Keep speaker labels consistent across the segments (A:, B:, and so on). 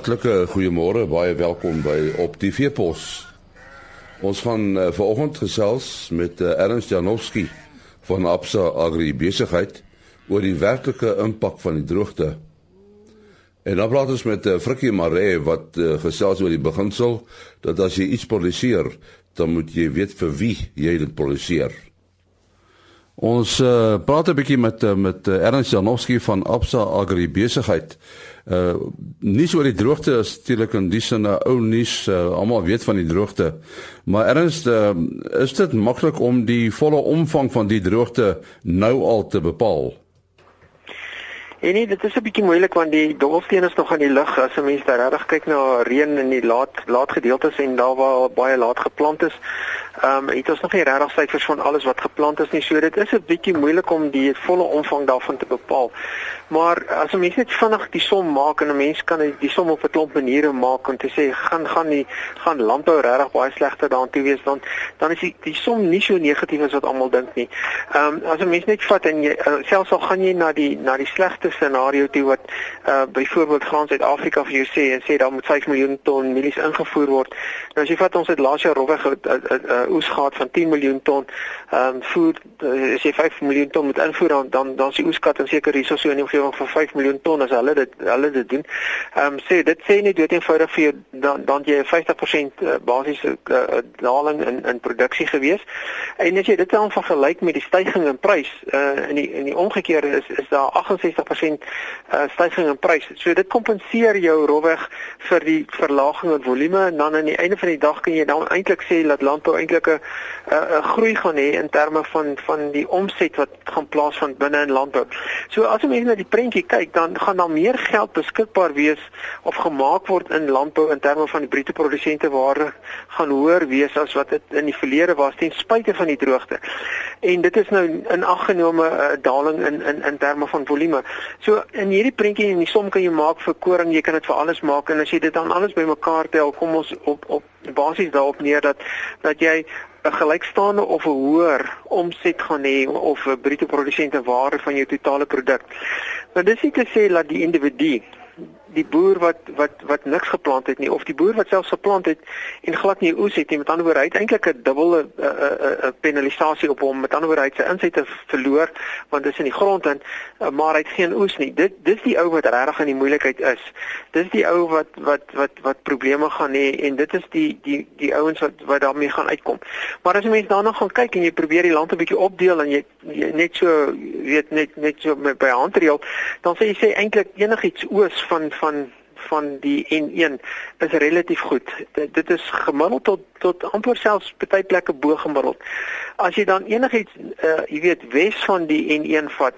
A: Hartlike goeiemôre, baie welkom by op die Veepos. Ons gaan uh, vanoggend gesels met uh, Ernst Janowski van Absa Agri Besigheid oor die werklike impak van die droogte. En dan praat ons met uh, Frikkie Maree wat uh, gesels oor die beginsel dat as jy iets produseer, dan moet jy weet vir wie jy dit produseer. Ons uh, praat 'n bietjie met uh, met uh, Ernst Janowski van Absa Agri Besigheid. Uh nuus oor die droogte is natuurlik in die sin 'n ou nuus, uh, almal weet van die droogte. Maar Ernst, uh, is dit maklik om die volle omvang van die droogte nou al te bepaal?
B: En nee, dit is 'n bietjie moeilik want die dobbelsteen is nog aan die lug as 'n mens daar reg kyk na reën in die laat laat gedeeltes en daar waar baie laat geplant is. Ehm um, het ons nog nie regtig syfers van alles wat geplant is nie. So dit is 'n bietjie moeilik om die volle omvang daarvan te bepaal. Maar as 'n mens net vinnig die som maak en 'n mens kan die som op 'n klomp maniere maak om te sê gaan gaan die gaan landbou regtig baie slegter daartoe wees dan dan is die die som nie so negatief as wat almal dink nie. Ehm um, as 'n mens net vat en jy uh, selfs al gaan jy na die na die slegste scenario toe wat uh byvoorbeeld graan Suid-Afrika vir jou sê en sê daar moet 5 miljoen ton mielies ingevoer word. Nou as jy vat ons het laas jaar rowweg 'n uh, uh, uh, oes gehad van 10 miljoen ton. Ehm um, voer uh, as jy 5 miljoen ton moet invoer dan dan dan die oeskat en seker hierso so in die omgewing van 5 miljoen ton as hulle dit hulle dit doen. Ehm um, sê dit sê nie dood eenvoudig vir jou dan dan jy 50% basiese uh, daling in in produksie gewees. En as jy dit dan vergelyk met die stygings in prys uh in die in die omgekeerde is is daar 68% 10% uh, stygings in prys. So dit kompenseer jou rowweg vir die verlaging in volume en dan aan die einde van die dag kan jy dan eintlik sê dat landbou eintlik 'n 'n groei gaan hê in terme van van die omset wat gaan plaasvind binne in landbou. So as jy net na die prentjie kyk, dan gaan daar meer geld beskikbaar wees of gemaak word in landbou in terme van die bruto produsente waarde gaan hoër wees as wat dit in die verlede was ten spyte van die droogte. En dit is nou in aggenome 'n uh, daling in in in terme van volume. So in hierdie prentjie en die som kan jy maak vir koring, jy kan dit vir alles maak en as jy dit dan alles bymekaar tel, kom ons op op basies daarop neer dat dat jy 'n gelykstaande of 'n hoër omset gaan hê of 'n bruto produsente waarde van jou totale produk. Nou dis nie te sê dat die individu die boer wat wat wat niks geplant het nie of die boer wat self geplant het en glad nie oes het nie. Met ander woorde hy het eintlik 'n dubbele 'n uh, uh, uh, penalisasie op hom. Met ander woorde hy het sy insette verloor want dit is in die grond en uh, maar hy het geen oes nie. Dit dis die ou wat regtig in die moeilikheid is. Dis die ou wat wat wat wat probleme gaan hê en dit is die die die ouens wat wat daarmee gaan uitkom. Maar as jy mens daarna gaan kyk en jy probeer die land 'n bietjie opdeel en jy, jy net so weet net net so met by handreel dan sê jy sê eintlik enigiets oos van van van die N1 is relatief goed. Dit, dit is gemiddeld tot tot amper selfs baie plekke bo gemiddeld. As jy dan enigiets uh jy weet Wes van die N1 vat,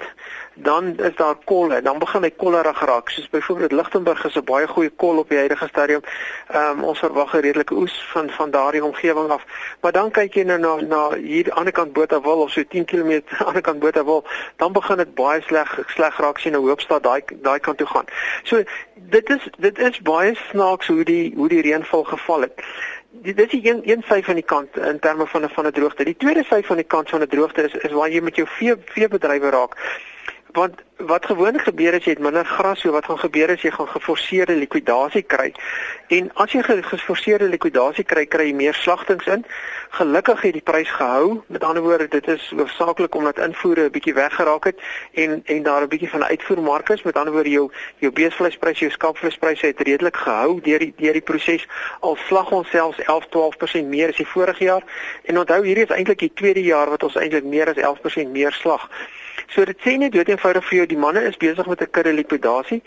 B: dan is daar kolle, dan begin hy kollerig raak. Soos byvoorbeeld Lichtenburg is 'n baie goeie kol op die huidige stadium. Ehm um, ons verwag 'n redelike oes van van daardie omgewing af. Maar dan kyk jy nou na na hier aan die ander kant Botawil of so 10 km aan die ander kant Botawil, dan begin dit baie sleg sleg raak sien nou Hoopstad daai daai kant toe gaan. So dit is dit is baie snaaks hoe die hoe die reënval geval het dit is een een sy van die kant in terme van 'n van 'n droogte. Die tweede sy van die kant van 'n droogte is is waar jy met jou vee veebedrywe raak want wat gewoonlik gebeur is jy het minder gras so wat gaan gebeur is jy gaan geforseerde likwidasie kry. En as jy geforseerde likwidasie kry kry jy meer slagtings in. Gelukkig het die prys gehou. Met ander woorde dit is hoofsaaklik omdat invoere 'n bietjie weggeraak het en en daar 'n bietjie van 'n uitvoermark is. Met ander woorde jou jou beesvleispryse jou skaapvleispryse het redelik gehou deur die deur die proses al slag ons selfs 11 12% meer as die vorige jaar. En onthou hierdie is eintlik die tweede jaar wat ons eintlik meer as 11% meer slag So dit sê net dood eenvoudig vir jou die manne is besig met 'n kudde likwidasie,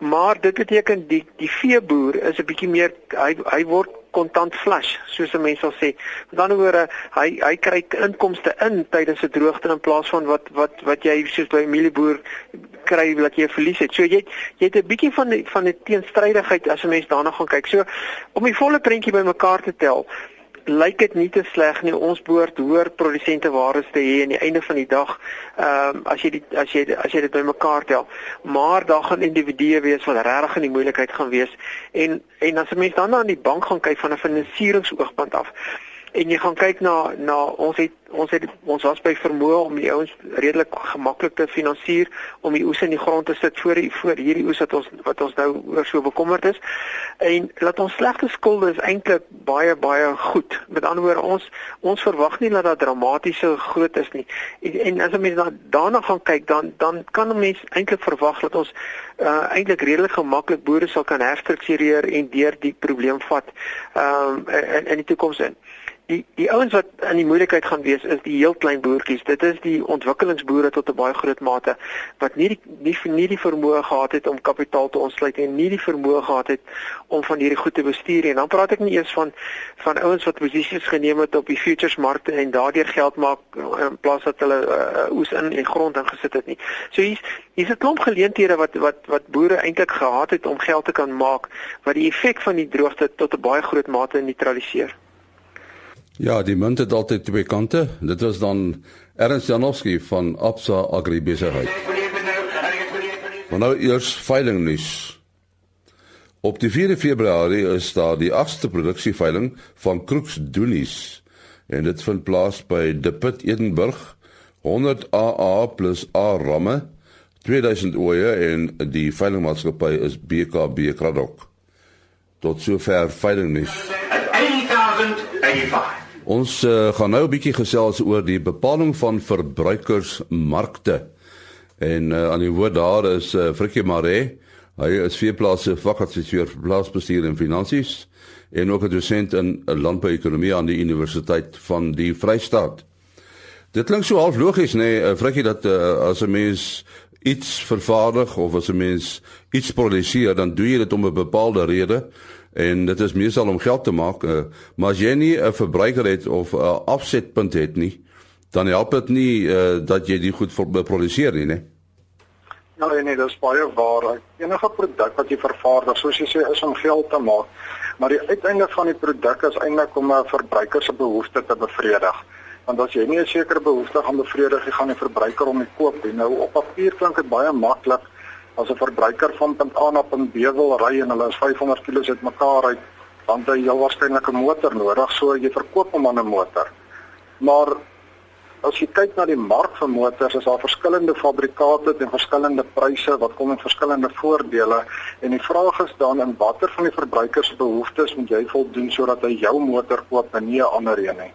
B: maar dit beteken die die veeboer is 'n bietjie meer hy hy word kontant flush soos 'n mens sal sê. Met ander woorde, hy hy kry inkomste in tydens 'n droogte in plaas van wat wat wat jy soos by 'n mielieboer kry wat jy verlies het. So jy jy het 'n bietjie van die, van 'n teenstrydigheid as 'n mens daarna gaan kyk. So om die volle prentjie bymekaar te tel, lyk dit nie te sleg nie. Ons behoort hoër produsente waardes te hê aan die einde van die dag. Ehm um, as jy die as jy as jy dit bymekaar tel. Maar daar gaan individue wees wat regtig in die moeilikheid gaan wees. En en as 'n mens dan na aan die bank gaan kyk van 'n finansieringsoogpunt af en jy gaan kyk na na ons het ons het ons was by vermoë om die ouens redelik gemaklik te finansier om die oes in die grond te sit voor die voor hierdie oes wat ons wat ons nou oor so bekommerd is. En laat ons slegte skulde is eintlik baie baie goed. Met ander woorde ons ons verwag nie dat dit dramatiese groot is nie. En, en as 'n mens daarna gaan kyk dan dan kan 'n mens eintlik verwag dat ons uh, eintlik redelik gemaklik boere sal kan herstruktureer en deur die probleem vat um, in in die toekoms in die die ouens wat in die moeilikheid gaan wees is die heel klein boertjies. Dit is die ontwikkelingsboere tot 'n baie groot mate wat nie die nie nie die vermoë gehad het om kapitaal te ontsluit en nie die vermoë gehad het om van hierdie goed te bestuur nie. En dan praat ek nie eers van van ouens wat posisies geneem het op die futures markte en daardeur geld maak in plaas dat hulle uh, oes in en grond ingesit het nie. So hier's hier's 'n klomp geleenthede wat wat wat boere eintlik gehad het om geld te kan maak wat die effek van die droogte tot 'n baie groot mate neutraliseer.
A: Ja, die munt het altyd twee kante. Dit was dan Ernst Janowski van Absa Agri besigheid. Maar nou eers veilingnuus. Op die 4 Februarie is daar die 8ste produksieveiling van Kroeks Doenies en dit vind plaas by De Put Edinburg 100 AA plus A ramme 2000 oeye en die veilingmaatskappy is BKB Kraddock. Tot sover veilingnuus. 1005 Ons uh, gaan nou 'n bietjie gesels oor die bepaling van verbruikersmarkte. En uh, aan die woord daar is uh, Frikkie Mare. Hy is veeplase vakadviseur vir plaasbestuur en finansies en ook 'n dosent in landbouekonomie aan die Universiteit van die Vrystaat. Dit klink so half logies nê, nee, Frikkie dat uh, as 'n mens iets vervaardig of as 'n mens iets produseer, dan doen jy dit om 'n bepaalde rede en dit is meestal om geld te maak. Uh, maar as jy nie 'n verbruiker het of 'n afsetpunt het nie, dan help dit nie uh, dat jy die goed produseer nie, né?
C: Ja, nee, nee, dit is baie waar. Enige produk wat jy vervaardig, soos jy sê, is om geld te maak. Maar die uiteinde van die produk is eintlik om 'n verbruiker se behoeftes te bevredig. Want as jy nie 'n sekere behoefte gaan bevredig, jy gaan die verbruiker om dit koop. Nou op papier klink dit baie maklik as 'n verbruiker van punt A na punt B wil ry en hulle is 500 km uitmekaar uit, dan het jy waarskynlik 'n motor nodig, so jy verkoop hom aan 'n motor. Maar as jy kyk na die mark vir motors, is daar verskillende fabrikate en verskillende pryse wat kom met verskillende voordele en die vraag is dan in watter van die verbruiker se behoeftes moet jy voldoen sodat hy jou motor koop en nie 'n ander een nie.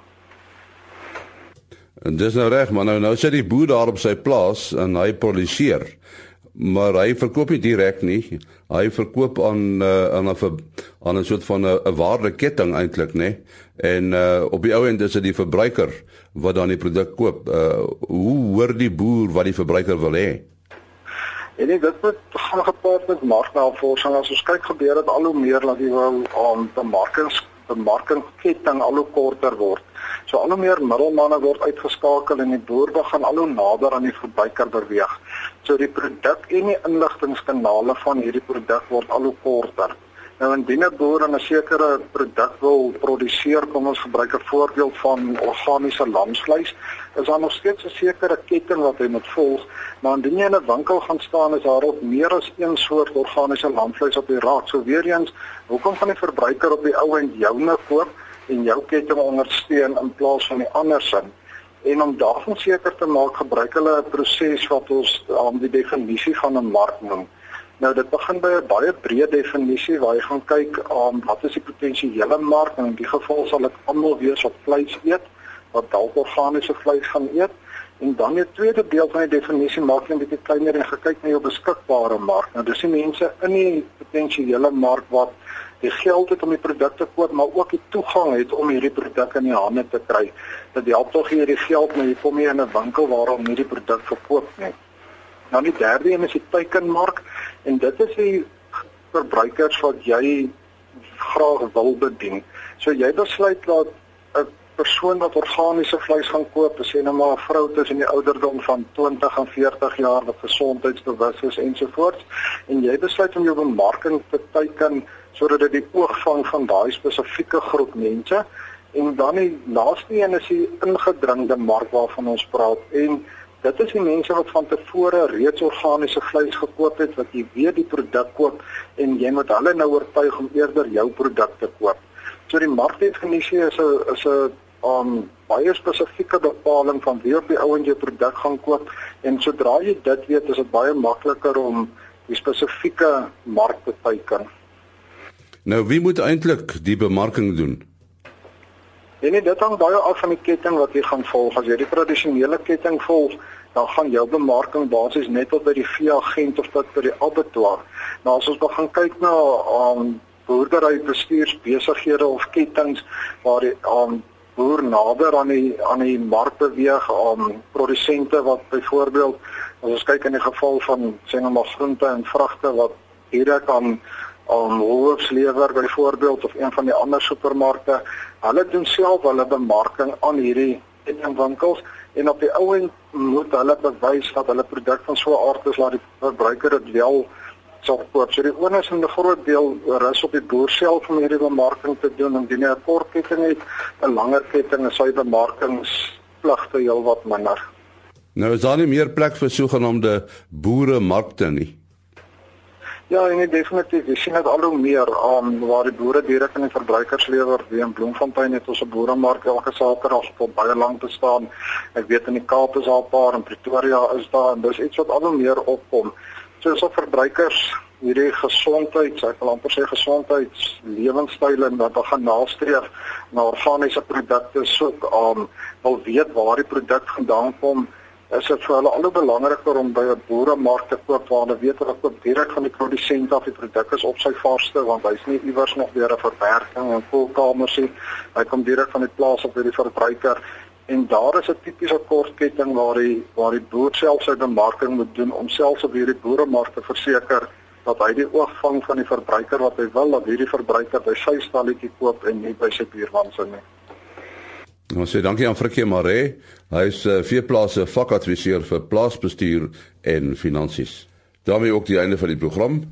A: En dis nou reg, maar nou nou sit die boer daar op sy plaas en hy produseer maar hy verkoop nie direk nie. Hy verkoop aan uh, aan 'n aan 'n soort van 'n waardeketting eintlik, nê? En uh op die ou end is dit die verbruiker wat dan die produk koop. Uh hoe hoor die boer wat die verbruiker wil hê?
C: En ek dit moet gaan gepaard met marknavorsing. As ons kyk gebeur dit al hoe meer dat die wil aan bemarkings bemarkingsketting al hoe korter word. So al hoe meer middelmanne word uitgeskakel en die boer begin al hoe nader aan die verbruiker beweeg. So die produk en die inligtingkanale van hierdie produk word al hoe korter. Nou indien 'n boer 'n sekere produk wil produseer, kom ons gebruik 'n voorbeeld van organiese lamsvleis, is daar nog steeds 'n sekere ketting wat hy moet volg, maar indien jy in 'n winkel gaan staan, is daar op meer as een soort organiese lamsvleis op die raak. So weer eens, hoekom gaan die verbruiker op die ou end joune koop en jou ketting ondersteun in plaas van die ander sin? En om daarvan seker te maak, gebruik hulle 'n proses wat ons aan die definisie van 'n mark noem. Nou dit begin by 'n baie breë definisie waar jy gaan kyk aan um, wat is die potensiële mark en in die geval sal dit almal wees wat vleis eet, wat dalk organiese vleis gaan eet. En dan die tweede deel van die definisie maak jy 'n bietjie kleiner en gekyk na jou beskikbare mark. Nou dis die mense in die potensiële mark wat die geld het om die produkte koop, maar ook die toegang het om hierdie produkte in die hande te kry. Dit help tog hierdie geld, maar jy kom nie in 'n winkel waar om hierdie produk verkoop nie. Nou die derde een is die teikenmark en dit is die verbruikers wat jy graag wil bedien. So jy besluit dat 'n persoon wat organiese vleis gaan koop, sê nou maar 'n vrou tussen die ouderdom van 20 en 40 jaar wat gesondheidsbewus is ensovoorts en jy besluit om jou bemarking te teiken sodat dit die oog vang van daai spesifieke groep mense en dan die laaste een is die ingedringde mark waarvan ons praat en Dit is die mense wat van tevore reeds organiese vleis gekoop het wat jy weet die produk koop en jy moet hulle nou oortuig om eerder jou produk te koop. So die markdefinisie is 'n is 'n um baie spesifieke bepaling van wie op die ouend jou produk gaan koop en sodra jy dit weet, is dit baie makliker om die spesifieke mark te teiken.
A: Nou wie moet eintlik die bemarking doen?
C: En dit hang baie af van die ketting wat jy gaan volg. As jy die tradisionele ketting volg, dan gaan jou bemarking basies net op by die veeagent of tot by die abattoir. Nou as ons begin kyk na um boerdery bestuursbesighede of kettinge waar die um boer nader aan die aan die mark beweeg aan um, produsente wat byvoorbeeld as ons kyk in die geval van sê nou maar groente en vrugte wat direk aan aan Woolworths lewer byvoorbeeld of een van die ander supermarkte hulle doen self hulle bemarking aan hierdie kettingwinkels en op die ou end moet hulle bewys dat hulle produk van so 'n aard is dat die verbruiker dit wel sal koop. So die onus in 'n groot deel rus op die boer self om hierdie bemarking te doen en dien 'n kort ketting het 'n langer ketting is sy bemarkingspligte heelwat minder.
A: Nou is daar nie meer plek vir sogenaamde boere markte nie.
C: Ja, en dit definitief, jy sien dit al hoe meer aan um, waar die boere direk aan die verbruikers lewer. Wie in Bloemfontein het ons 'n boeremark elke Saterdag op baie lank bestaan. Ek weet in die Kaap is daar 'n paar en Pretoria is daar en dis iets wat al hoe meer opkom. So as op verbruikers hierdie gesondheid, ek wil amper sê gesondheids lewenstyle en wat gaan nastreef na organiese produkte soek aan um, wil weet waar die produk vandaan kom is dit vir hulle al hoe belangriker om by 'n boeremark te koop waar hulle weet hulle koop direk van die produsent af die produk is op sy vaarste want hy's nie iewers nog deur 'n verwerking en koelkamers nie. Hy kom direk van die plaas op by die verbruiker en daar is 'n tipiese kortketting waar die waar die boer self sy bemarking moet doen om selfs op hierdie boeremark te verseker dat hy die oog vang van die verbruiker wat hy wil dat hierdie verbruiker by sy stalletjie koop en nie by sy buurman se nie.
A: Ons sê dankie aan Frikkie Maree. Hy is uh, veeplase vakadviseur vir plaasbestuur en finansies. daarmee ook die einde van die program.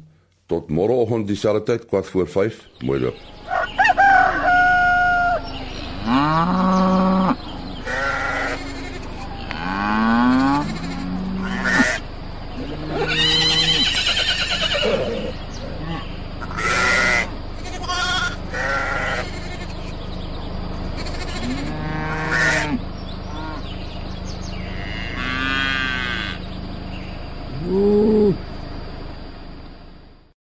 A: Tot môreoggend dieselfde tyd, kwart voor 5. Mooi loop. Ah.